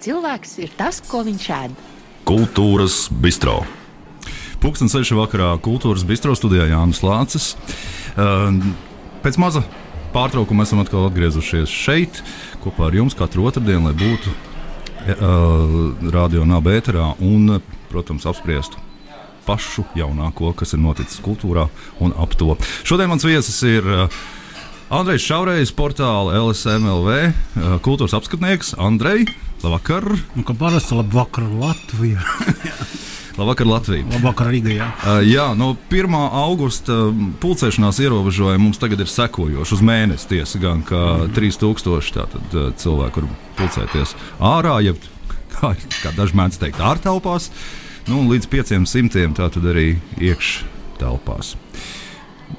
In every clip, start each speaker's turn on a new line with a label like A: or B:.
A: Cilvēks ir tas, ko viņš ēd.
B: Kultūras bistro. Pūkstens 6. vakarā kultūras bistro studijā Jānis Lācis. Uh, pēc maza pārtraukuma esam atkal atgriezušies šeit kopā ar jums katru otrdienu, lai būtu uh, radio nabēterā un, protams, apspriestu pašu jaunāko, kas ir noticis kultūrā un ap to. Šodien mans viesis ir uh, Andrejs Šaurējs, portāla LSMLV, uh, kultūras apskatnieks. Andrej, labvakar!
C: Nu, kā parasti, labvakar Latvijā.
B: Labvakar, Latvija.
C: Labvakar, Rīgā. Jā,
B: uh, jā no 1. augusta pulcēšanās ierobežojumi mums tagad ir sekojoši. Uz mēnesi tiesa gan, ka mm. 3000 tātad, uh, cilvēku var pulcēties ārā, jeb kā, kā daži mēdz teikt, ārtelpās. Nu, līdz 500 tātad arī iekštelpās.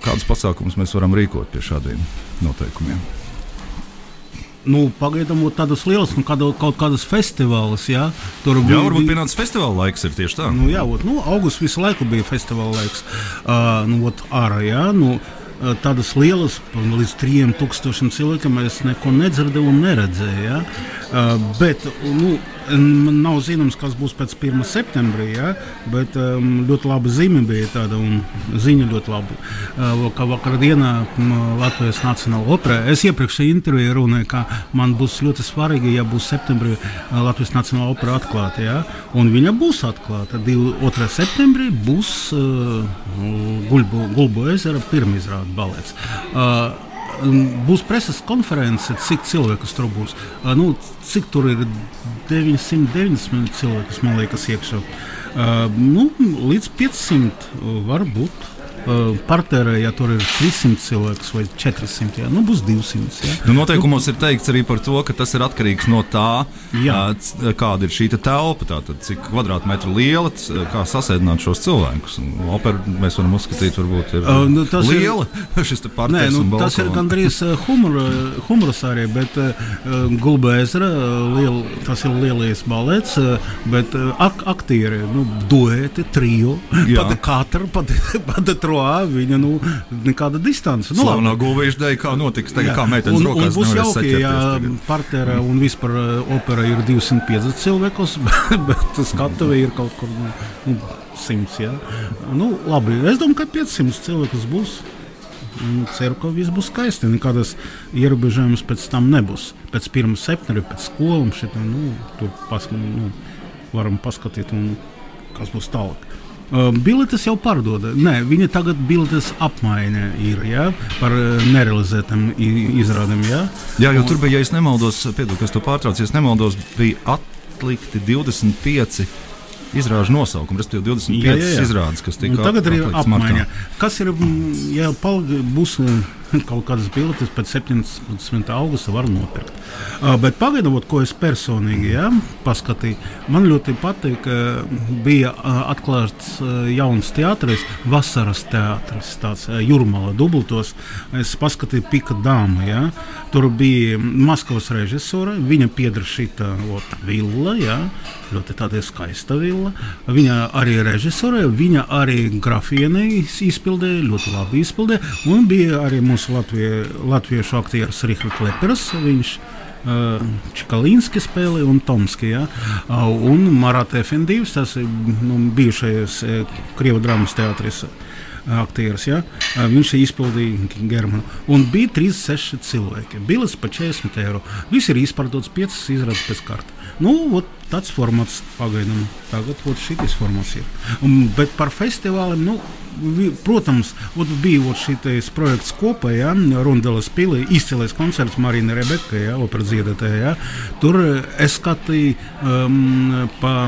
B: Kādus pasākumus mēs varam rīkot pie šādiem noteikumiem?
C: Nu, pagaidām tādas lielas, nu, kāda, kaut kādas festivālas. Jā,
B: tur bija. Jā, varbūt pienācis festivāla laiks, ir tieši tā.
C: Nu, jā, ot, nu, augusts visu laiku bija festivāla laiks. Uh, nu, ot, ārā, jā, nu, tādas lielas, līdz 3000 cilvēkiem es neko nedzirdēju un neredzēju. Ja? Uh, bet, nu, Man nav zināms, kas būs pēc 1. septembrī, ja? bet um, ļoti laba zīme bija tāda un ziņa ļoti laba. Uh, kā vakardienā Latvijas Nacionālajā operā. Es iepriekšējā intervijā runāju, ka man būs ļoti svarīgi, ja būs septembrī Latvijas Nacionālajā opera atklāta. Ja? Un viņa būs atklāta. 2. septembrī būs uh, Gulbu, Gulbu ezera pirmizrāde balets. Uh, būs preses konference, cik cilvēku tur būs. Nu, cik tur ir 990 cilvēku, man liekas, iekšā. Nu, līdz 500 var būt. Parterē, ja tur ir 300 cilvēks vai 400, jā, nu būs 200. Jā.
B: Nu, noteikumos nu, ir teikts arī par to, ka tas ir atkarīgs no tā, jā. kāda ir šī te telpa, tātad, cik kvadrātmetru liela, kā sasēdināt šos cilvēkus. Opera mēs varam uzskatīt, varbūt ir uh, nu, tas liela. Ir, šis Nē, nu,
C: tas ir gandrīz humora, humoras arī, bet uh, Gulbē ezera, liel, tas ir lielais balets, bet ak aktieri, nu, dueti, trio, pat katra, pat, pat Troā viņa nu, nekāda distance.
B: Nu, Slavnā gulbīša dēļ, kā notiks tagad, jā. kā meitenes un, rokās.
C: Un būs jauki, ja parterā un vispār opera ir 250 cilvēkos, bet skatuve ir kaut kur nu, nu, 100. Ja? Nu, labi, es domāju, ka 500 cilvēkus būs. Ceru, ka viss būs skaisti. Nekādas ierobežojumus pēc tam nebūs. Pēc 1. septembra, pēc skolām šeit nu, tur pas, nu, varam paskatīt, un kas būs tālāk. Uh, biletes jau pārdoda. Nē, viņa tagad biletes apmaiņa ir ja, par uh, nerealizētām izrādēm. Ja?
B: Jā, jo tur bija, ja nemaldos, piedod, kas to pārtrauc, ja nemaldos, bija atlikti 25 izrāžu nosaukumu, respektīvi 25 jā, jā, jā. izrādes, kas tika.
C: Un tagad ir apmaiņa. Martā. Kas ir, ja būs kaut kādas bildes pēc 17. augusta var nopirkt. Uh, bet pagaidām, ko es personīgi ja, paskatīju, man ļoti patīk, ka bija uh, atklāts uh, jauns teātris, vasaras teātris, tāds uh, jūrmāla dubultos. Es paskatīju Pika dāmu. Ja. Tur bija Maskavas režisore, viņa pieder šita ot, villa, ja, ļoti tāda skaista villa. Viņa arī režisore, viņa arī grafienē izpildīja, ļoti labi izpildīja, un bija arī mūsu mūsu Latvie, latviešu aktieris Rihards Lepers. Viņš Čakalīnski spēlēja un Tomski. Ja? Un Marata Efendīvs, tas ir nu, bijušais Krievu drāmas teātris. Aktieris, ja? viņš izpildīja Germanu. Un bija 36 cilvēki. Bilis par 40 eiro. Viss ir izpārdots 5 izrādes pēc kārtas. Nu, ot, tāds formāts pagaidām. Tagad šis formāts ir. Un, bet par festivāliem, nu, protams, bija šis projekts kopā, ja, Rundelas pilī, izcilais koncerts Marina Rebeka, ja, opera dziedātāja. Ja. Tur es skatīju um, pa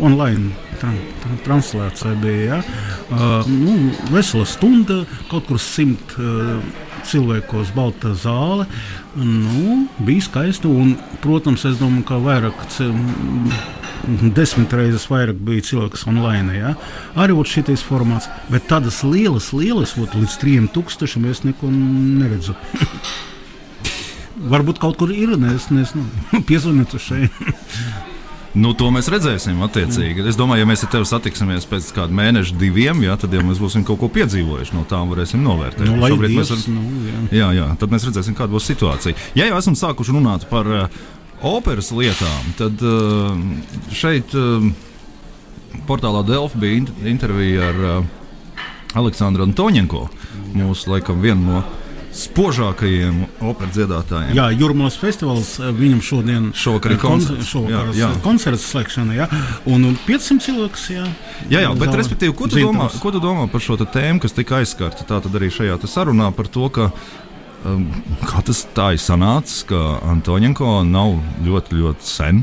C: online. Tra, tra, translācija bija ja. uh, nu, vesela stunda, kaut kur simt uh, cilvēkos, balta zāle. Nu, bija skaisti. Un, protams, es domāju, ka vairāk desmit reizes vairāk bija cilvēks online. Ja? Arī šis formāts, bet tādas lielas, lielas, ot, līdz 3000 es neko neredzu. Varbūt kaut kur ir, es nezinu, piezvaniet uz šeit.
B: Nu, to mēs redzēsim. Attiecīgi. Es domāju, ja mēs ar tevi satiksimies pēc kāda mēneša, diviem, jā, tad jau mēs būsim kaut ko piedzīvojuši no tām, varēsim novērtēt.
C: Nu, Šobrīd mēs varam. Nu, jā.
B: Jā, jā, tad mēs redzēsim, kāda būs situācija. Ja jau esam sākuši runāt par uh, operas lietām, tad uh, šeit uh, portālā Delfa bija int intervija ar uh, Aleksandru Antoņenko, mūsu laikam vienu no spožākajiem operas dziedātājiem.
C: Jā, Jurmālas festivāls eh, viņam šodien
B: Šovakar ir koncerts.
C: Šovakar
B: jā.
C: koncerts slēgšana, jā. Un, un 500 cilvēks, jā.
B: Jā, jā, bet, respektīvi, ko tu,
C: Zintars.
B: domā, ko tu domā par šo tēmu, kas tika aizskarta? Tā tad arī šajā sarunā par to, ka um, kā tas tā ir sanācis, ka Antonienko nav ļoti, ļoti sen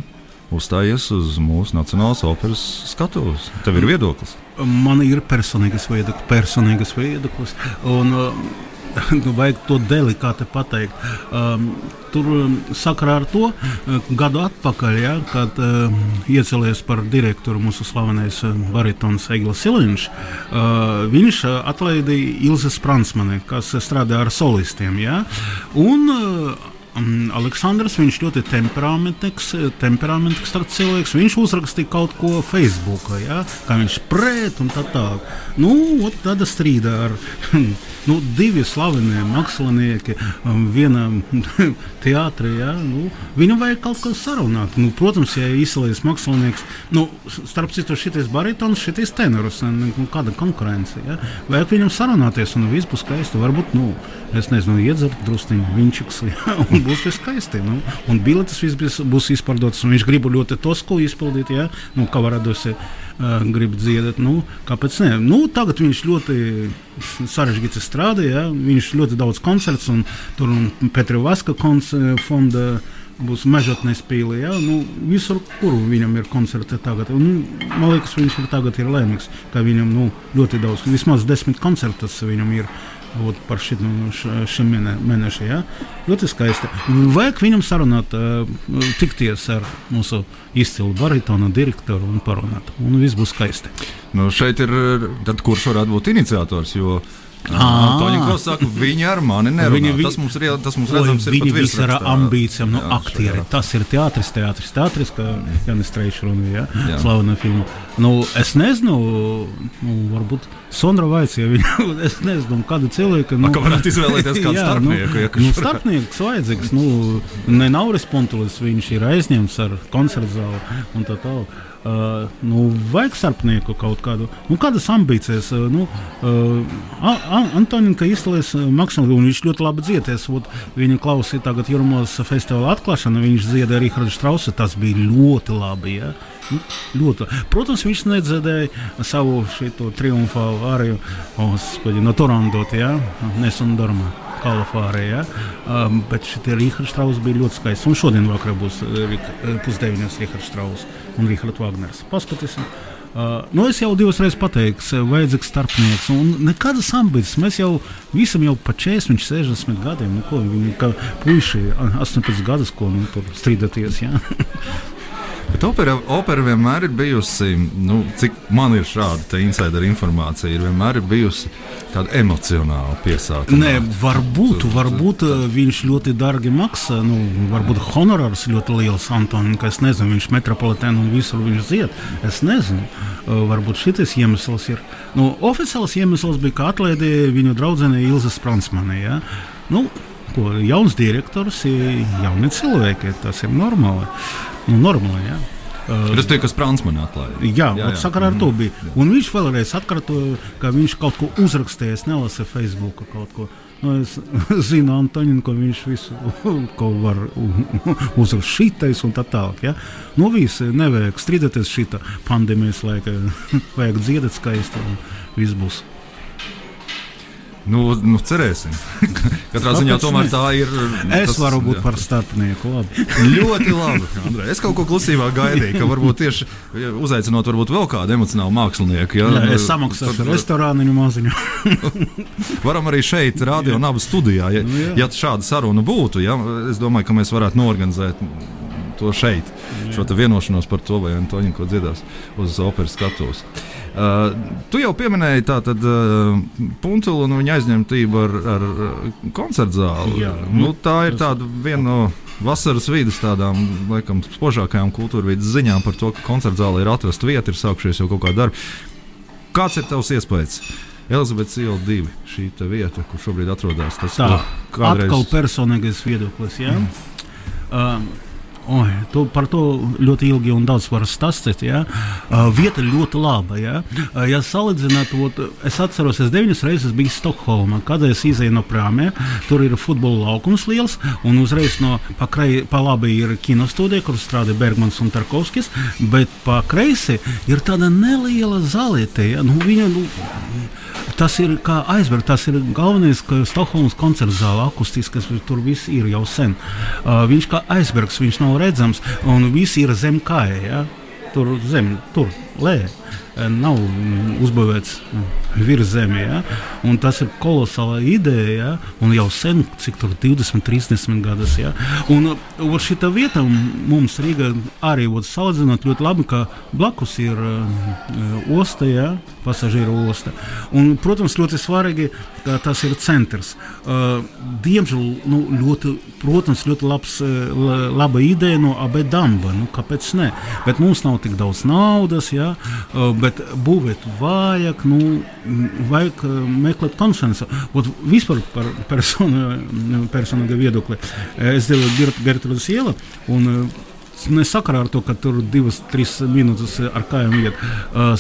B: uzstājies uz mūsu Nacionālās operas skatuves. Tev ir viedoklis.
C: Man ir personīgas viedoklis, personīgas viedoklis. Un, uh, Nu, vajag to delikāti pateikt. Um, tur um, sakarā ar to uh, gadu atpakaļ, ja, kad uh, iecēlies par direktoru mūsu slavenais uh, baritons Egils Siliņš, uh, viņš uh, atlaidīja Ilzi Spransmani, kas strādā ar solistiem. Ja, un, uh, Um, Aleksandrs viņš ļoti temperamentīgs, temperamentīgs cilvēks. Viņš uzrakstīja kaut ko Facebook, ja, kā viņš pret un tā tālāk. Nu, tāda strīda ar nu, divi slavenie mākslinieki, um, vienam teātrī. Ja, nu, viņam vajag kaut ko sarunāt. Nu, protams, ja izslēdz mākslinieks, nu, starp citu, šis baritons, šis tenors, nu, kāda konkurence. Ja, vajag viņam sarunāties un viss būs skaisti. Varbūt, nu, es nezinu, iedzert druskuļi viņčiks. Un būs viss skaisti. Nu, un biletes viss būs, izpārdotas. Viņš grib ļoti tos, ko izpildīt. Ja? Nu, kā var radusi, uh, grib dziedāt. Nu, kāpēc ne? Nu, tagad viņš ļoti sarežģīti strādā. Ja? Viņš ļoti daudz koncerts un tur un Petra Vaska fonda. Būs mežotnes pīle, ja? nu, visur, kur viņam ir koncerti tagad. Un, man liekas, viņš ir tagad ir laimīgs, ka viņam nu, ļoti daudz, vismaz desmit koncertus viņam ir būt par šitam, šim mēnešam. Ja? Ļoti skaisti. Vajag viņam sarunāt, tikties ar mūsu izcilu baritonu direktoru un parunāt. Un viss būs skaisti.
B: Nu, šeit ir tad, kurš varētu būt iniciators. Jo... Toņa saka, viņa ar mani nerunā.
C: Viņa, viņa,
B: tas mums, rie, tas mums redzams, ir viņa
C: visi ar ambīcijām,
B: no
C: aktieri.
B: Šajā.
C: Tas ir teātris, teātris, teātris, kā Janis Treišs runāja, ja? slavena filma. Nu, es nezinu, nu, varbūt Sondra Vaits, ja viņa, es nezinu, kāda cilvēka. Nu,
B: ka varētu izvēlēties kādu
C: Jā,
B: starpnieku, ja,
C: Nu, nu, starpnieks vajadzīgs. Nu, ne Nauris Puntulis, viņš ir aizņemts ar koncertu zāli un tā tālāk. Uh, nu, vajag starpnieku kaut kādu, nu, kādas ambīcijas. Uh, nu, uh, Antoniņa izslēdz maksimāli, un viņš ļoti labi. Vot, viņa klausīja tagad Jurmos festivāla atklāšanu, viņš dziedāja Rihardu Strausu, tas bija ļoti labi. Ja? Nu, ļoti. Protams, viņš nedzirdēja savu triumfālu spoļi, no Toronto, ja? Nesundormā. Kalifārijā. Um, bet šī Rīgas Strauss bija ļoti skaists. Un šodien vakarā būs pusdeviņos Rīgas Strauss un Rīgas Wagners. Paskatīsim. Uh, nu es jau divas reizes pateicu, vajadzīgs starpnieks. Nekādas ambīcijas. Mēs jau visam jau pa 40, 60 gadiem, nu, ko viņi kā puiši, 18 gadus, ko nu, tur strīdaties. Ja?
B: Bet opera, opera vienmēr ir bijusi, nu, cik man ir šāda insider informācija, ir vienmēr ir bijusi tāda emocionāla piesākuma.
C: Nē, varbūt, varbūt uh, viņš ļoti dārgi maksā. Nu, varbūt honorārs ļoti liels Antoniam, ka es nezinu, viņš metropolitēnu un visur viņš zied. Es nezinu, uh, varbūt šis iemesls ir. Nu, oficiāls iemesls bija, ka atlaidīja viņu draudzene Ilza Spransmane. Ja? Nu, ko, jauns direktors, i- jauni cilvēki, tas ir normāli. Nu, normāli ja? Uh,
B: Tas tie, kas Prāns man atklāja.
C: Jā, jā, jā. sakarā ar to bija. Un viņš vēlreiz atkārtoja, ka viņš kaut ko uzrakstīja, es nelasu Facebook kaut ko. Nu, es zinu, Antoniņš, ka viņš visu ko var uzrakstīt šitais un tā tālāk. Ja? Nu, visi nevajag strīdēties šitā pandēmijas laikā. vajag dziedāt skaisti un viss būs.
B: Nu, nu, cerēsim. Katrā ziņā
C: Kāpēc
B: tomēr
C: ne?
B: tā ir.
C: Es
B: tas-
C: varu būt
B: jā.
C: par starpnieku. Labi.
B: Ļoti labi. Andrej. Es kaut ko klusībā gaidīju, ka varbūt tieši uzaicinot varbūt vēl kādu emocionālu mākslinieku. Ja,
C: Jā, es samaksāšu
B: tad
C: restorāniņu maziņu.
B: Varam arī šeit, radio un abu studijā. Ja,
C: Nu, jā.
B: ja šāda saruna būtu, ja, es domāju, ka mēs varētu norganizēt to šeit, šo te vienošanos par to, vai Antoniņš ko dziedās uz operas skatuves. Uh, tu jau pieminēji tādu uh, puntulu un viņa aizņemtību ar, ar uh, koncertu zāli.
C: Jā.
B: Nu, tā ir tāda viena no vasaras vidas tādām, laikam, spožākajām kultūra vidas ziņām par to, ka koncertu zālē ir atrasta vieta, ir sākušies jau kaut kādi darbi. Kāds ir tavs iespējas? Elizabetes iela divi, šī te vieta, kur šobrīd atrodas. Tas ko kādreiz-
C: atkal personīgais viedoklis. Ja? Um, oi, to, par to ļoti ilgi un daudz var stāstīt. Ja? Uh, vieta ļoti laba. Ja, uh, ja salīdzināt, ot, es atceros, es deviņas reizes biju Stokholmā, kad es izēju no prāmja. Tur ir futbola laukums liels, un uzreiz no pa, krei, pa labi ir kinostudija, kur strādā Bergmans un Tarkovskis, bet pa kreisi ir tāda neliela zālīte. Ja? Nu, viņa, nu, Tas ir kā aizbergs. Tas ir galvenais, ka Stokholmas koncerta zāle akustiskas, tur viss ir jau sen. Uh, viņš kā aizbergs, viņš nav redzams, un viss ir zem kāja. Ja? Tur zem, tur lejā nav uzbūvēts virs zemes. Ja? Un tas ir kolosāla ideja, ja? un jau sen, cik tur 20, 30 gadus. Ja? Un šī vieta mums Rīgā arī salīdzinot ļoti labi, ka blakus ir uh, osta, ja? pasažieru osta. Un, protams, ļoti svarīgi, ka tas ir centrs. Uh, diemžēl nu, ļoti, protams, ļoti labs, uh, laba ideja no abedamba. Nu, kāpēc ne? Bet mums nav tik daudz naudas. Ja? Uh, bet būvēt vajag, nu, vajag uh, meklēt konsensu. Ot, vispār par personu, personīga viedokli. Es devu Gertrūdas ielu un uh, nesakarā ar to, ka tur divas, trīs minūtes ar kājām iet.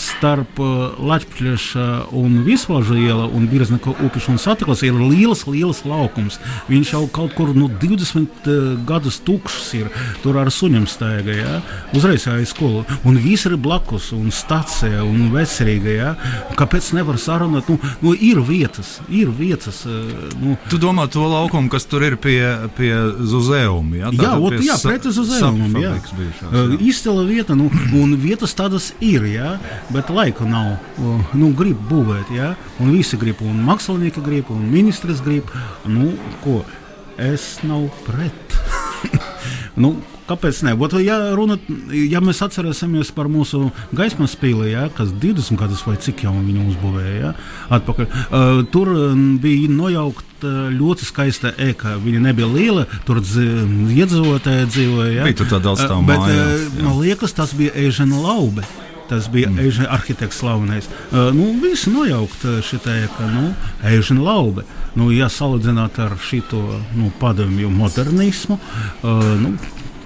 C: Starp Latvijas un Visvalža iela un Birznika upes un satiklas ir liels, liels laukums. Viņš jau kaut kur nu, 20 gadus tukšs ir. Tur ar suņiem staigā, ja? uzreiz aiz skolu. Un viss ir blakus, un stācija, un veselīga. Ja? Kāpēc nevar sarunāt? Nu, nu, ir vietas, ir vietas. Nu.
B: Tu domā to laukumu, kas tur ir pie, pie Zuzēuma? Ja?
C: Jā, ot, jā, pretī Zuzēumam. Uh, izcila vieta, nu, un vietas tādas ir, jā, bet laika nav. Nu, grib būvēt, jā, un visi grib, un mākslinieki grib, un ministrs grib. Nu, ko? Es nav pret. nu, Kāpēc ne? Ot, ja, runa, ja mēs atcerēsimies par mūsu gaismas spīli, ja, kas 20 gadus vai cik jau viņu uzbūvēja, ja, atpakaļ, uh, tur bija nojaukta ļoti skaista ēka. Viņa nebija liela, tur iedzīvotāji dzīvoja. Ja.
B: Bija tur tā daudz stāvu
C: bet, māja. Jā. Man liekas, tas bija Ežena Laube. Tas bija mm. Ežena arhitekts slavenais. Uh, nu, visi nojaukt šī ēka, nu, Ežena Laube. Nu, ja salīdzināt ar šito nu, padomju modernismu, uh, nu,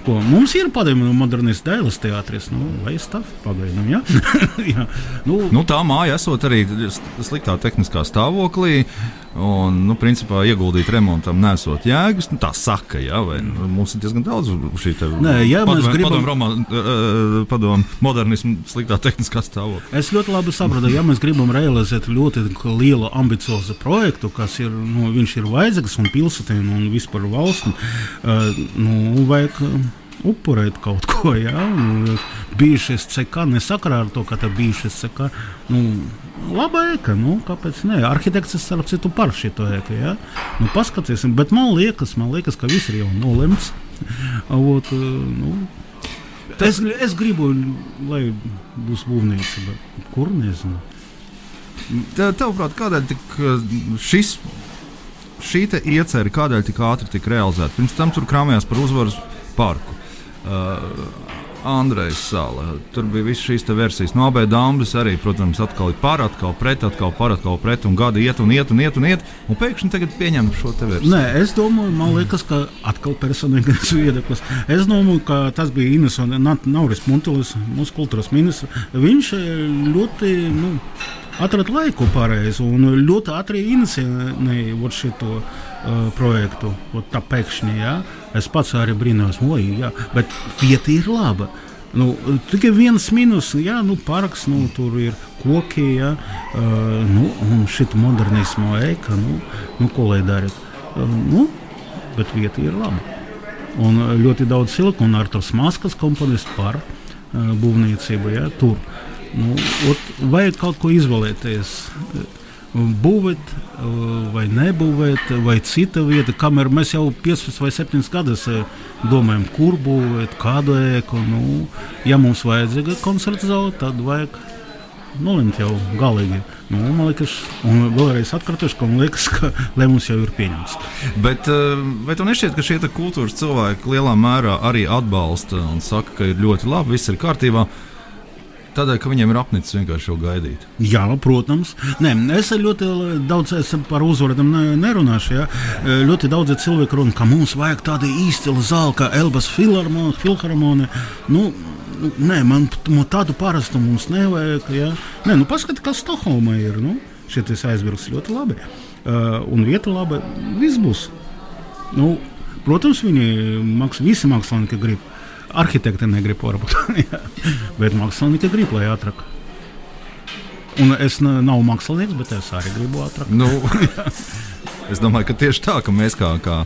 C: Ko mums ir padomju modernists dēls teātris, nu, vai stāv pagaidām. Ja?
B: ja. nu, nu, tā māja esot arī sliktā tehniskā stāvoklī. Un, nu, principā, ieguldīt remontam nesot jēgas. Nu, tā saka, jā, vai nu, mums ir diezgan daudz šī te
C: Nē, ja
B: padom,
C: gribam...
B: padomu, roman, uh, padomu modernismu sliktā tehniskā stāvoklī.
C: Es ļoti labi saprotu, ja mēs gribam realizēt ļoti lielu ambiciozu projektu, kas ir, nu, ir vajadzīgs un pilsētiem un vispār valstīm, uh, nu, vajag upurēt kaut ko. Ja? Nu, bijušais CK nesakarā ar to, ka tā bijušais CK. Nu, Laba ēka, nu, kāpēc ne? Arhitekts starp citu par šo ēku. Ja? Nu, paskatīsim, bet man liekas, man liekas, ka viss ir jau nolemts. Ot, nu, es, es gribu, lai būs būvniecība, bet kur nezinu.
B: Tavuprāt, kādēļ tik šis, šī iecerē, kādēļ tik ātri tika realizēta? Pirms tam tur krāmējās par uzvaras parku uh, Andrejas sala. Tur bija visas šīs versijas. No abām dāmas arī, protams, atkal ir par, atkal pret, atkal par, atkal pret, un gadi iet un iet un iet un iet. Un pēkšņi tagad pieņem šo te versiju.
C: Nē, es domāju, man liekas, ka atkal personīgais viedoklis. Es domāju, ka tas bija Ines un Nauris Muntulis, mūsu kultūras ministrs. Viņš ļoti. Nu, atrada laiku pareizi un ļoti ātri inicijēja šo uh, projektu. Tā pēkšņi, ja? es pats arī brīnos, oi, ja? bet vieta ir laba. Nu, tikai viens minus, jā, nu, parks, nu, tur ir koki, jā, uh, nu, un šī modernisma eka, nu, nu, ko lai dara. Uh, nu, bet vieta ir laba. Un ļoti daudz un ar tos maskas komponists par uh, būvniecību, jā, tur. Nu, ot, vajag kaut ko izvēlēties būvēt, vai nebūvēt, vai cita vieta. Kamēr mēs jau 15 vai 7 gadus domājam, kur būvēt, kādu ēku. Nu, ja mums vajadzīga koncerta zāle, tad vajag nolemt jau galīgi. Nu, man liekas, un vēlreiz atkārtošu, ka liekas, ka lēmums jau ir pieņemts.
B: Bet vai tev nešķiet, ka šie kultūras cilvēki lielā mērā arī atbalsta un saka, ka ir ļoti labi, viss ir kārtībā? Tādēļ, ka viņiem ir apnicis vienkārši jau gaidīt.
C: Jā, protams. Nē, es ļoti daudz es par uzvaru nerunāšu. Ja? Ļoti daudz cilvēku runā, ka mums vajag tādu īstilu zāli, kā Elbas filharmonija. Nu, nē, man, tādu parastu mums nevajag. Ja? Nē, nu, paskatieties, kas Stokholmā ir. Nu? Šis aizbēgs ļoti labi. Uh, un vieta laba. Viss būs. Nu, protams, viņi maks, visi mākslinieki grib Arhitekti negrib varbūt, bet mākslinieki grib, lai ātrāk. Un es nav mākslinieks, bet es arī gribu ātrāk.
B: Nu, es domāju, ka tieši tā, ka mēs kā, kā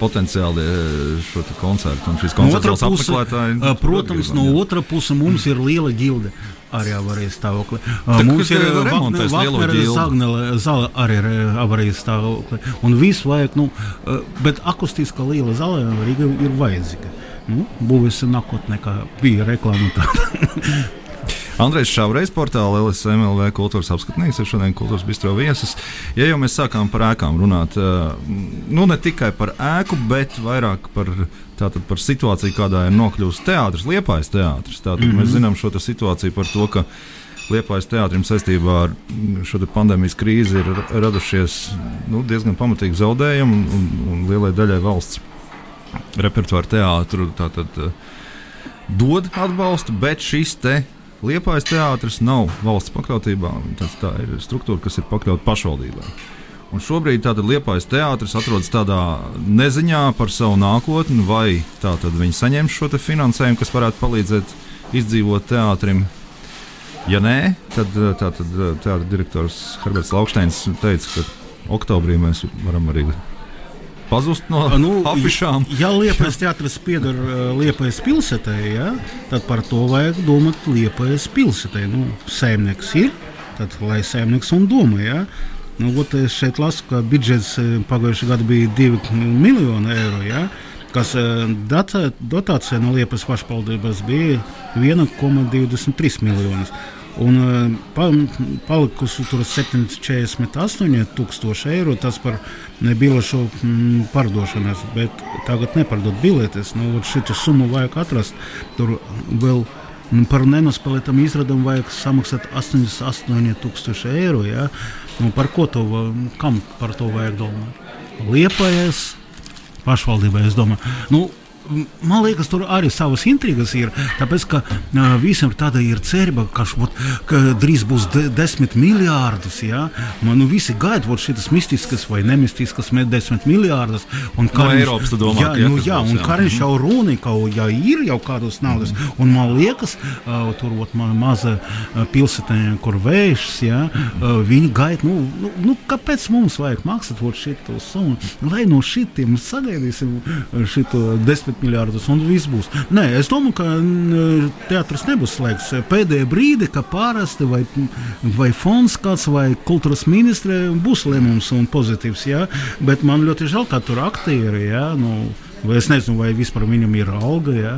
B: potenciāli eh, šo koncertu un šīs koncerts no apmeklētāji.
C: Eh, protams, no jā. otra puse mums ir liela ģilde. Arī avārijas stāvokli. Uh, mums ir Zagnela zāle, arī ir avārijas stāvokli. Un viss vajag, nu, bet akustiska liela zāle Rīga ir vajadzīga nu, būs nākotnē, kā bija reklāma.
B: Andrejs Šaurais, portāla LSMLV kultūras apskatnieks, ir šodien kultūras bistro viesis. Ja jau mēs sākām par ēkām runāt, nu ne tikai par ēku, bet vairāk par, tātad, par situāciju, kādā ir nokļuvusi teātris, liepais teātris. Tātad mm -hmm. mēs zinām šo situāciju par to, ka Liepais teātrim saistībā ar šo pandēmijas krīzi ir radušies nu, diezgan pamatīgi zaudējumi un, un, un lielai daļai valsts repertuāra teātru tātad, eh, dod atbalstu, bet šis te Liepais teātris nav valsts pakļautībā. Tas tā ir struktūra, kas ir pakļauta pašvaldībai. Un šobrīd Liepais teātris atrodas tādā neziņā par savu nākotni, vai viņi saņems šo finansējumu, kas varētu palīdzēt izdzīvot teātrim. Ja nē, tad eh, eh, teātris direktors Herberts Lauksteins teica, ka oktobrī mēs varam arī pazust no nu, afišām.
C: Ja Liepais teātris pieder uh, Liepais pilsētai, ja, tad par to vajag domāt Liepais pilsētai. Nu, saimnieks ir, tad lai saimnieks un domā. Ja. Nu, ot, es šeit lasu, ka budžets uh, pagājušajā gadā bija 2 miljoni eiro. Ja kas uh, dotācija no Liepas pašvaldības bija 1,23 miljonus. Un eh, pa, palikusi tur 748 tūkstoši eiro. Tas par bilešu mm, pārdošanas, bet tagad nepārdod biletes. Nu, Šī summa vajag atrast. Tur vēl nu, par nenospēlētam izrādam vajag samaksāt 88,000 eiro. Ja? Nu, par ko to, kam par to vajag domāt? Liepājas pašvaldībai, es domāju. Nu, man liekas, tur arī savas intrigas ir. Tāpēc, ka uh, visam tāda ir cerība, ka, šot, ka drīz būs de, desmit miljārdus. Ja? Man nu, visi gaida šīs mistiskas vai nemistiskas desmit miljārdus.
B: Un kā no Eiropas domā,
C: jā, nu, jā, un kā viņš jau runa, ka ja ir jau kādas naudas, un man liekas, uh, tur ot, man maza uh, pilsēta, kur vējš, ja, uh, viņi gaida, nu, nu, nu, kāpēc mums vajag maksāt šo summu, lai no šitiem sagaidīsim šo desmit miljardus un viss būs. Nē, es domāju, ka teātris nebūs slēgts. Pēdējā brīdī, ka parasti vai, vai fonds kāds vai kultūras ministre būs lēmums un pozitīvs, jā, bet man ļoti žēl, ka tur aktieri, jā, nu, Vai es nezinu, vai vispār viņam ir alga. Ja?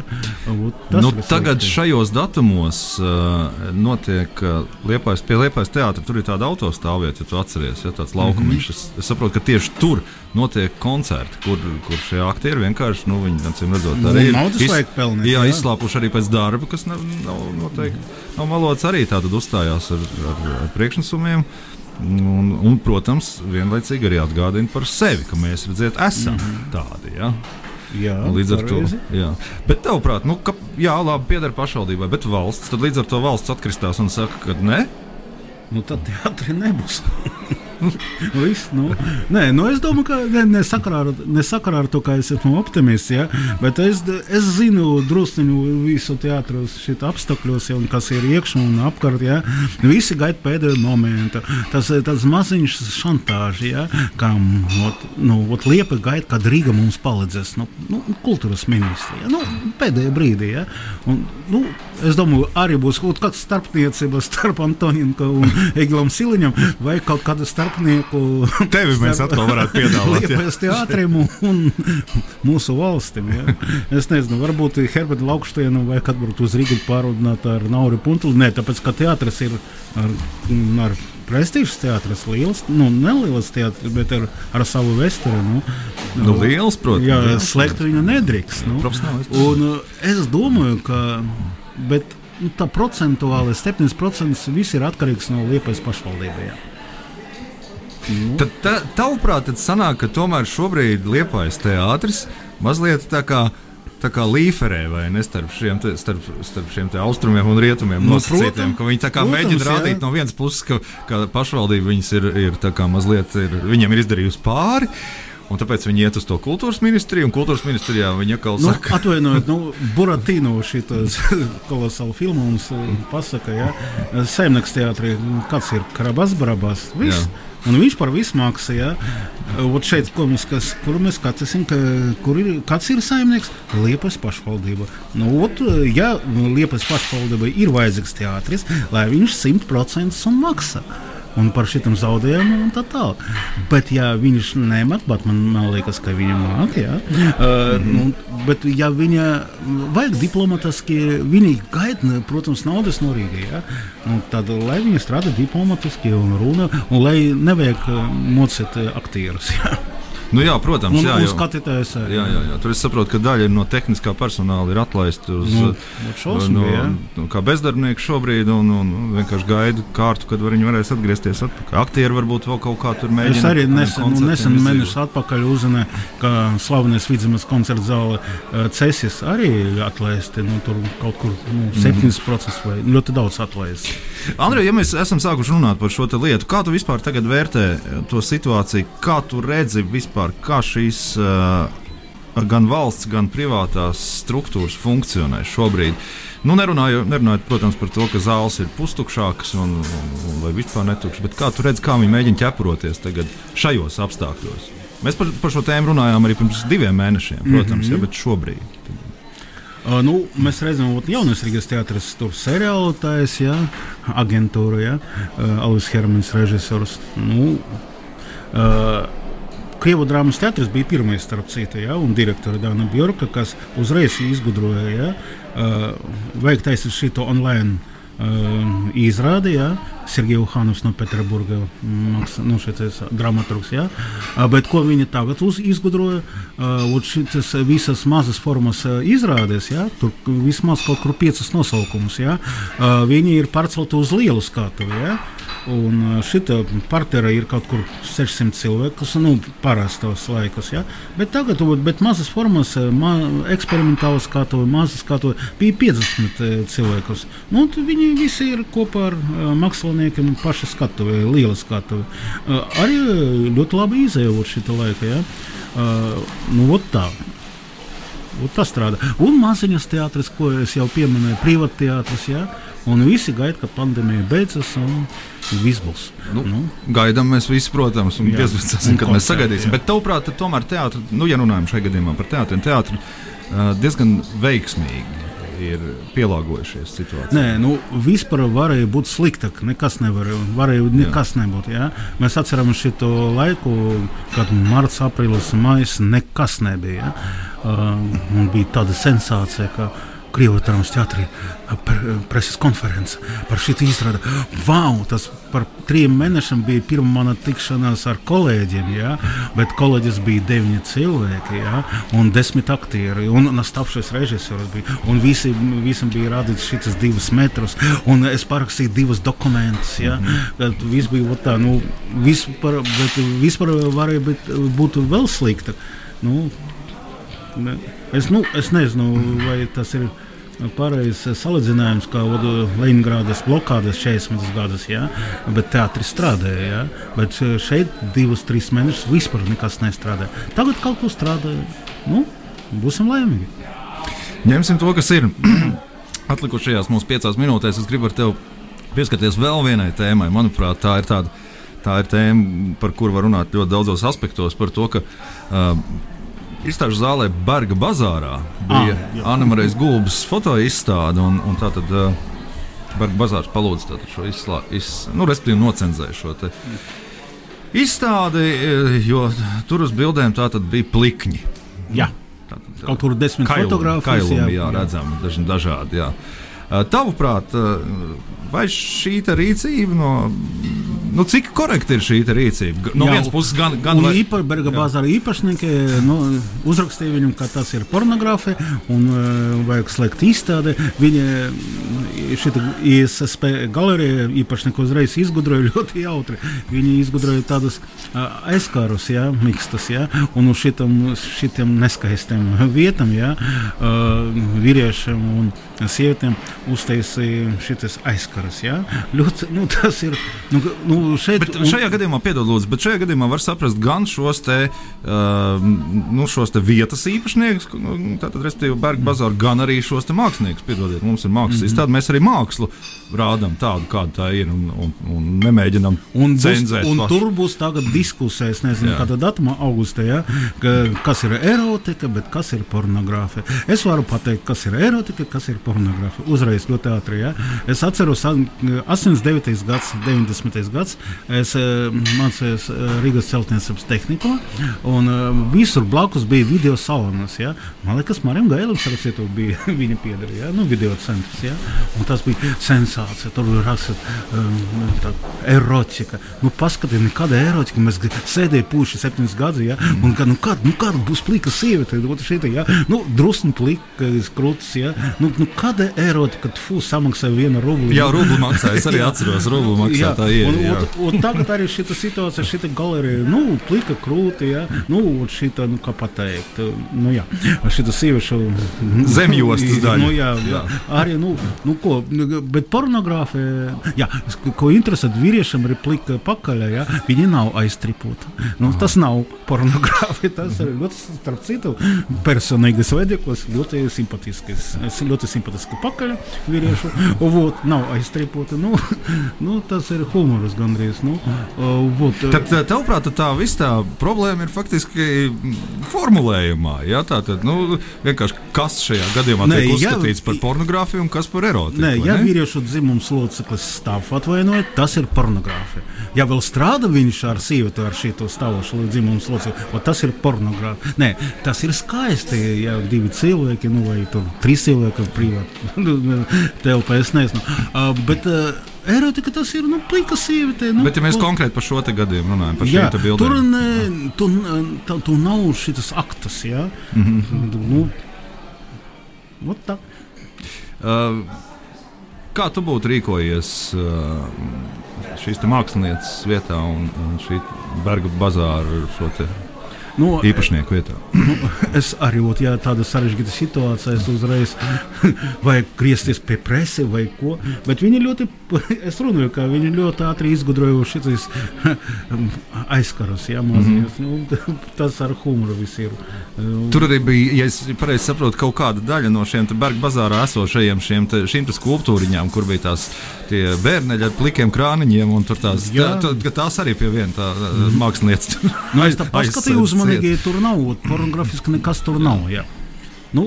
B: Nu, tagad liekties. šajos datumos uh, notiek uh, liepais, pie Liepais teātra. Tur ir tāda autostāvvieta, ja tu atceries, ja tāds laukums. Mm -hmm. es, es saprotu, ka tieši tur notiek koncerti, kur, kur šie aktieri vienkārši, nu, viņi acīm redzot,
C: nu, arī ir iz, pelnīt,
B: jā, jā. izslāpuši arī pēc darba, kas nav, nav noteikti nav malots arī tātad uzstājās ar, ar, ar priekšnesumiem. Un, un, protams, vienlaicīgi arī atgādina par sevi, ka mēs redziet, esam mm -hmm. tādi. Ja?
C: Jā,
B: līdz ar pareizi. to. Jā. Bet, tavuprāt, nu, ka, jā, labi, pieder pašvaldībai, bet valsts, tad līdz ar to valsts atkristās un saka, ka nē.
C: Nu, tad teātris nebūs. Viss, nu. Nē, nu es domāju, ka ne, ne, sakarā, ar, ne sakarā ar to, ka es esmu optimists, ja, bet es, es zinu druskuļu visu teātros apstākļos, ja, kas ir iekšā un apkārt. Ja. Visi gaida pēdējo momentu. Tas ir tāds maziņš šantāžs, ja, kā ot, nu, ot liepa gaida, kad Rīga mums palīdzēs. Nu, nu, kultūras ministrija. Nu, pēdējā brīdī. Ja. Un, nu, es domāju, arī būs kaut kāda starpniecība starp Antoniju un Egilam Siliņam vai kaut kāda starp starpnieku.
B: Tevi mēs atkal varētu piedāvāt.
C: Liepais teātrim un mūsu valstim. Ja. Es nezinu, varbūt Herberta Laukštienu vai kad varbūt uz Rīgu pārunāt ar Nauru Puntuli. Nē, tāpēc, ka teātris ir ar, ar prestižs teātris, liels, nu, neliels teātris, bet ar, ar savu vēsturi. Nu,
B: nu, liels, protams.
C: Jā, slēgt viņu nedrīkst. Nu. Un, uh, es domāju, ka. Bet nu, tā procentuāli 7% viss ir atkarīgs no Liepājas pašvaldībām.
B: Nu. Tad, tā, tavuprāt, tad sanāk, ka tomēr šobrīd Liepājas teātris mazliet tā kā tā kā līferē, vai ne starp šiem, te, starp, starp šiem austrumiem un rietumiem nu, nosacītiem, ka viņi tā kā protams, mēģina rādīt jā. no vienas puses, ka, ka pašvaldība viņas ir, ir tā kā mazliet, ir, viņiem ir izdarījusi pāri. Un tāpēc viņi iet uz to kultūras ministriju, un kultūras ministrijā viņi atkal
C: nu,
B: saka,
C: atvainojiet, nu, Buratino šīs kolosālu filmu mums uh, pasaka, ja, Saimnieks teātrī, kāds ir Karabas Barabas, viss. Jā. Un viņš par visu maksā. Ja? Ot šeit komiskas, kur mēs skatīsim, ka, kur ir, kāds ir saimnieks? Liepas pašvaldība. Nu, ot, ja Liepas pašvaldībai ir vajadzīgs teātris, lai viņš simt procentus maksā un par šitiem zaudējumiem un tā tālāk. Bet, ja viņš nemat, bet man, man liekas, ka viņa māk, jā, uh, nu, bet, ja viņa vajag diplomatiski, viņi gaida, protams, naudas no Rīgas, jā, nu, tad lai viņi strādā diplomatiski un runa, un lai nevajag mocīt aktierus. Jā.
B: Nu, jā, protams,
C: un,
B: jā,
C: un skatītājs arī.
B: Jā, jā, jā. Tur es saprotu, ka daļa no tehniskā personāla ir atlaista uz
C: nu, šausmu, no,
B: no, kā bezdarbnieki šobrīd, un, un vienkārši gaida kārtu, kad viņi varēs atgriezties atpakaļ. Aktieri varbūt vēl kaut kā tur mēģina.
C: Es arī nesen, nu, nesen mēnešu atpakaļ uzzināju, ka slavenais vidzemes koncerta zāle uh, Cesis arī atlaisti. Nu, tur kaut kur nu, 7% vai ļoti daudz atlaisti.
B: Andrej, ja mēs esam sākuši runāt par šo lietu, kā tu vispār vērtē to situāciju, kā tu redzi vispār, kā šīs uh, gan valsts, gan privātās struktūras funkcionē šobrīd? Nu, nerunāju, nerunāju, protams, par to, ka zāles ir pustukšākas un, un, un vai vispār netukšas, bet kā tu redzi, kā viņi mēģina ķeproties tagad šajos apstākļos? Mēs par, par šo tēmu runājām arī pirms diviem mēnešiem, protams, mm -hmm. ja, bet šobrīd.
C: Uh, nu, mēs redzam, ka jaunais Rīgas teātris tur seriālu taisa, ja, agentūra, ja, uh, Alvis Hermanis režisors. Nu, uh, Krievu drāmas teātris bija pirmais, starp citu, ja, un direktore Dāna Bjorka, kas uzreiz izgudroja, ja, uh, vajag taisīt šo online izrādi, ja, Sergeja Hanovs no Pēterburgas, nu, šis dramaturgs. Ja, bet ko viņi tagad uz, izgudroja? Šis visas mazas formas izrādes, ja, tur vismaz kaut kur piecas nosaukumus, ja, viņi ir pārcelti uz lielu skatuvi. Ja, Un šī partera ir kaut kur 600 cilvēku, nu, parastos laikos. Ja? Bet tagad, bet mazas formas, ma, eksperimentālas skatuve, mazas skatuve bija 50 cilvēkus. Nu, viņi visi ir kopā ar uh, māksliniekiem paša skatuve, liela skatuve. Arī ļoti labi izējot šī laika. Ja? Nu, tā. Un tas strādā. Un maziņas teātris, ko es jau pieminēju, privāteātris. Ja? Un visi gaida, ka pandēmija beidzas un viss būs.
B: Nu, nu. Gaidām mēs visi, protams, un piesprāstīsim, kad mēs sagaidīsim. Jā. Bet tavuprāt, tomēr teātris, nu, ja runājam šajā gadījumā par teātriem, teātri diezgan veiksmīgi ir pielāgojušies situācijai.
C: Nē, nu, vispār varēja būt sliktāk. Nekas nevarēja, varēja nekas jā. nebūt. Jā? Mēs atceramies šo laiku, kad marts, aprīlis, maijs nekas nebija. Jā? Uh, bija tāda sensācija, ka Krievijas drāmas teātrī preses konference par šo izrādi. Wow, tas par trim mēnešiem bija pirmā mana tikšanās ar kolēģiem. Ja? Bet kolēģis bija deviņi cilvēki ja? un desmit aktieri. Un Nastāvšais režisors bija. Un visi, visam bija rādīts šis divus metrus. Un es parakstīju divus dokumentus. Ja? Mm -hmm. Viss bija tā, nu, vispār, bet vispār varēja būt, būt vēl sliktāk. Nu, Es, nu, es nezinu, vai tas ir pareizs salīdzinājums, kā Leņķģerādas blokādes 40 gadus, ja? bet teātris strādāja. Ja? Bet šeit divus, trīs mēnešus vispār nekas nestrādāja. Tagad kaut ko strādāja. Nu, būsim laimīgi.
B: Ņemsim to, kas ir. Atlikušajās mūsu piecās minūtēs es gribu ar tevi pieskarties vēl vienai tēmai. Manuprāt, tā ir tāda. Tā ir tēma, par kuru var runāt ļoti daudzos aspektos. Par to, ka uh, Izstāžu zālē Berga bazārā bija ah, Anna-Marijas Gulbas fotoizstāde. Un, un tā tad uh, Berga bazārs palūdza šo izslā, iz, nu, respektīvi nocenzēja šo izstādi, jo tur uz bildēm tā bija plikņi.
C: Jā. Tātad, Kaut kur desmit fotogrāfijas.
B: Jā, jā, redzam, daži, dažādi. Jā. Tavuprāt, vai šī rīcība no nu, cik korekti ir šī rīcība? No vienas puses, gan, gan
C: vai... īpa, Berga bazāra īpašnieki nu, uzrakstīja viņam, ka tas ir pornogrāfija un uh, vajag slēgt izstādi. Viņi šī ISSP galerija īpašnieki uzreiz izgudroja ļoti jautri. Viņi izgudroja tādus uh, aizkārus, ja, mikstus, ja, un uz šitam, šitiem neskaistiem vietam, ja, uh, vīriešiem un sievietēm uztaisīja šis aizkaras. Ja. Ļoti, nu, tas ir. Nu, nu, šeit,
B: bet šajā un, gadījumā, piedod, lūdzu, bet šajā gadījumā var saprast gan šos te, uh, nu, šos te vietas īpašniekus, nu, tātad, respektīvi, Berga bazāru, gan arī šos te māksliniekus. Piedodiet, mums ir mākslas mm -hmm. izstāde, mēs arī mākslu rādām tādu, kāda tā ir, un, un, un nemēģinām
C: un cenzēt. Un tur būs tagad diskusija, es nezinu, kāda datuma augustā, ja, ka, kas ir erotika, bet kas ir pornogrāfija. Es varu pateikt, kas ir erotika, kas ir pornogrāfija. Uzreiz ļoti ātri. Ja. Es atceros 89. gads, 90. gads, es mācījos Rīgas celtniecības tehnikā, un visur blakus bija video salons. Ja. Man liekas, Marijam Gailam sarasietu bija viņa piedara, ja, nu, video centrs. Ja. Un tas bija sensācija, tur bija raksts um, erotika. Nu, paskatieties, nekāda erotika, mēs sēdējām puši septiņus gadus, ja, un kā, nu, kāda, nu, kāda būs plika sieviete, šeit, ja, nu, drusni plika, krūtis, ja, nu, nu, kāda erotika, kad fu samaksā vienu rublu.
B: Jā, rublu maksā, es arī atceros, rublu maksā tā ir.
C: Un, un, un, un tagad arī šī situācija, šī galerija, nu, plika krūti, ja, nu, šī, nu, kā pateikt, nu, jā, šī sieviešu
B: zemjostas daļa.
C: Nu, jā, jā. Arī, nu, nu, ko, bet pornogrāfija, jā, ko interesē vīriešiem, ir plika pakaļ, ja, viņi nav aiztripoti. Nu, tas nav pornogrāfija, tas ir ļoti, starp citu, personīgas veideklis, ļoti simpatisks, ļoti simpatisks pakaļ vīriešu, vot, nav aiztripoti. Nu, nu, tas ir humors gandrīz. Nu, vot.
B: Tad, tavuprāt, tā viss tā problēma ir faktiski formulējumā. Ja? Tā tad, nu, vienkārši kas šajā gadījumā nē, tiek uzskatīts ja, par pornogrāfiju un kas par erotiku?
C: Nē, ja ne? vīriešu dzimums loceklis stāv atvainojot, tas ir pornogrāfija. Ja vēl strādā viņš ar sievieti, ar šito stāvošu dzimums locekli, tas ir pornogrāfija. Nē, tas ir skaisti, ja divi cilvēki, nu, vai tur trīs cilvēki privāti telpā, es nezinu. Uh, bet, uh, Erotika tas ir nu, plika sieviete. Nu,
B: Bet, ja mēs ko... konkrēti par šo gadījumu runājam, par
C: jā,
B: šīm
C: bildēm, tur ne, tu, tu, tu nav šis aktas. Ja? Mm -hmm. nu, nu, tā.
B: Uh, kā tu būtu rīkojies uh, šīs mākslinieces vietā un, un šī Berga bazāra šo nu, īpašnieku vietā.
C: Nu, es arī jūtu, ja tāda sarežģīta situācija, es uzreiz vajag griezties pie presi vai ko. Bet viņi ļoti, es runāju, ka viņi ļoti ātri izgudrojuši šīs aizkarus. Ja, mazies, mm -hmm. nu, tas ar humoru viss ir.
B: Tur arī bija, ja es pareizi saprotu, kaut kāda daļa no šiem Berga bazārā esošajiem šiem te, šīm te skulptūriņām, kur bija tās bērneļi ar plikiem krāniņiem, un tur tās, tā, tā, tās arī pie viena tā mm -hmm. mākslinieca.
C: Nu, es tā paskatījos, uzmanīgi tur nav. Pornogrāfiski nekas tur nav. Jā. Nu,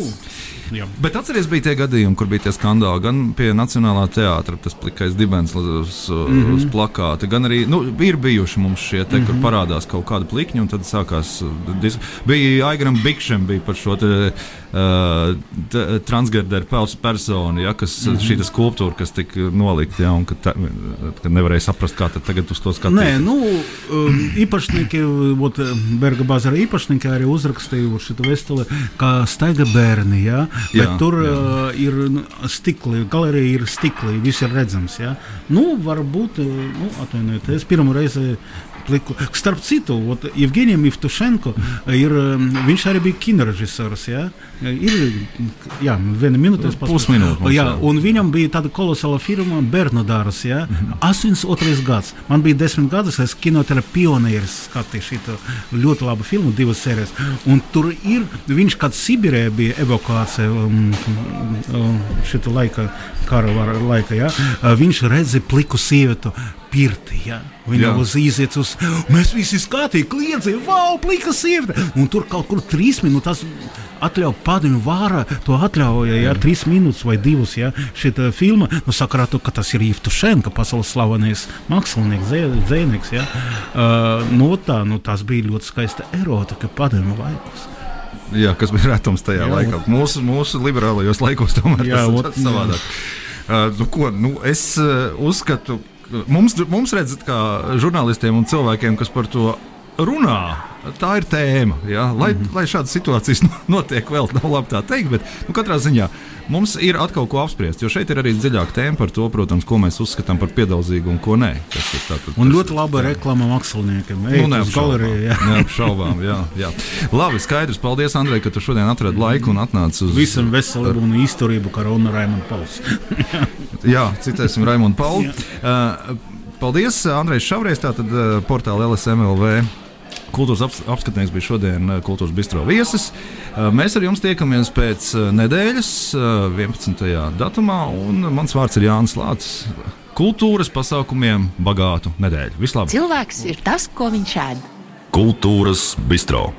B: Jā. Bet atcerieties, bija tie gadījumi, kur bija tie skandāli gan pie Nacionālā teātra, tas plikais dibens uz, mm -hmm. uz plakāta, gan arī nu, ir bijuši mums šie te, mm -hmm. kur mhm. parādās kaut kāda plikņa, un tad sākās. Dis... Bija Aigaram Bikšam bija par šo te, uh, transgenderu personu, ja, kas mm -hmm. šī skulptūra, kas tika nolikta, ja, un ka, ta, ka nevarēja saprast, kā tagad uz to skatīties.
C: Nē, nu, um, īpašnieki, ot, Berga bazara īpašnieki arī uzrakstīja šo vēstuli, kā staiga bērni. Ja, Jā, tur jā. Uh, ir nu, stikli, galerija ir stikli, viss ir redzams. Ja? Nu, varbūt, nu, atvainojiet, es pirmo reizi pliku. Starp citu, Evgenijam Ivtušenko ir, viņš arī bija kinorežisors. Ja? Ir jā, viena minūte,
B: pusminūte.
C: Jā, un viņam bija tāda kolosāla firma Bērnu dārs. Ja? Mm -hmm. 82. gads. Man bija desmit gadus, es kinotele pionieris skatīju šo ļoti labu filmu, divas sērijas. Un tur ir, viņš kad Sibirē bija evakuācija um, um, šita laika, kara laika, ja? viņš redzēja pliku sievietu pirti. Ja? Viņa uz iziet uz, mēs visi skatījāmies, kliedzēja, wow, plika sieviete. Un tur kaut kur trīs minūtes atļauj padomju vārā, to atļauja, ja trīs minūtes vai divas, ja šī filma, nu sakarā to, ka tas ir Ivtušenka, pasaules slavenais mākslinieks, dzēnieks, ja. Uh, nu tā, nu tas bija ļoti skaista erotika padomju laikos.
B: Jā, kas bija retums tajā jā, laikā. Mūsu, mūsu liberālajos laikos tomēr jā, tas ir savādāk. Uh, nu, ko, nu, es uh, uzskatu, ka mums, mums redzat, kā žurnālistiem un cilvēkiem, kas par to runā. Tā ir tēma. Ja? Lai, mm -hmm. lai šādas situācijas notiek, vēl nav labi tā teikt, bet nu, katrā ziņā mums ir atkal ko apspriest. Jo šeit ir arī dziļāka tēma par to, protams, ko mēs uzskatām par piedauzīgu un ko nē. Tas ir tātad,
C: un ļoti laba reklāma māksliniekiem. Nu,
B: Neapšaubām, neapšaubām, jā, jā. Labi, skaidrs. Paldies, Andrej, ka tu šodien atradi laiku un atnāci uz.
C: Visam veselību un izturību, kā Rona Raimond Pauls.
B: jā, citēsim Raimond Paulu. Uh, paldies, Andrejs Šavreiz, tātad uh, portāla LSMLV Kultūras ap, apskatnieks bija šodien eh, Kultūras bistro viesis. Eh, mēs ar jums tiekamies pēc eh, nedēļas, 11. datumā, un mans vārds ir Jānis Lācis. Kultūras pasākumiem bagātu nedēļu. Vislabāk!
A: Cilvēks ir tas, ko viņš ēd.
B: Kultūras bistro.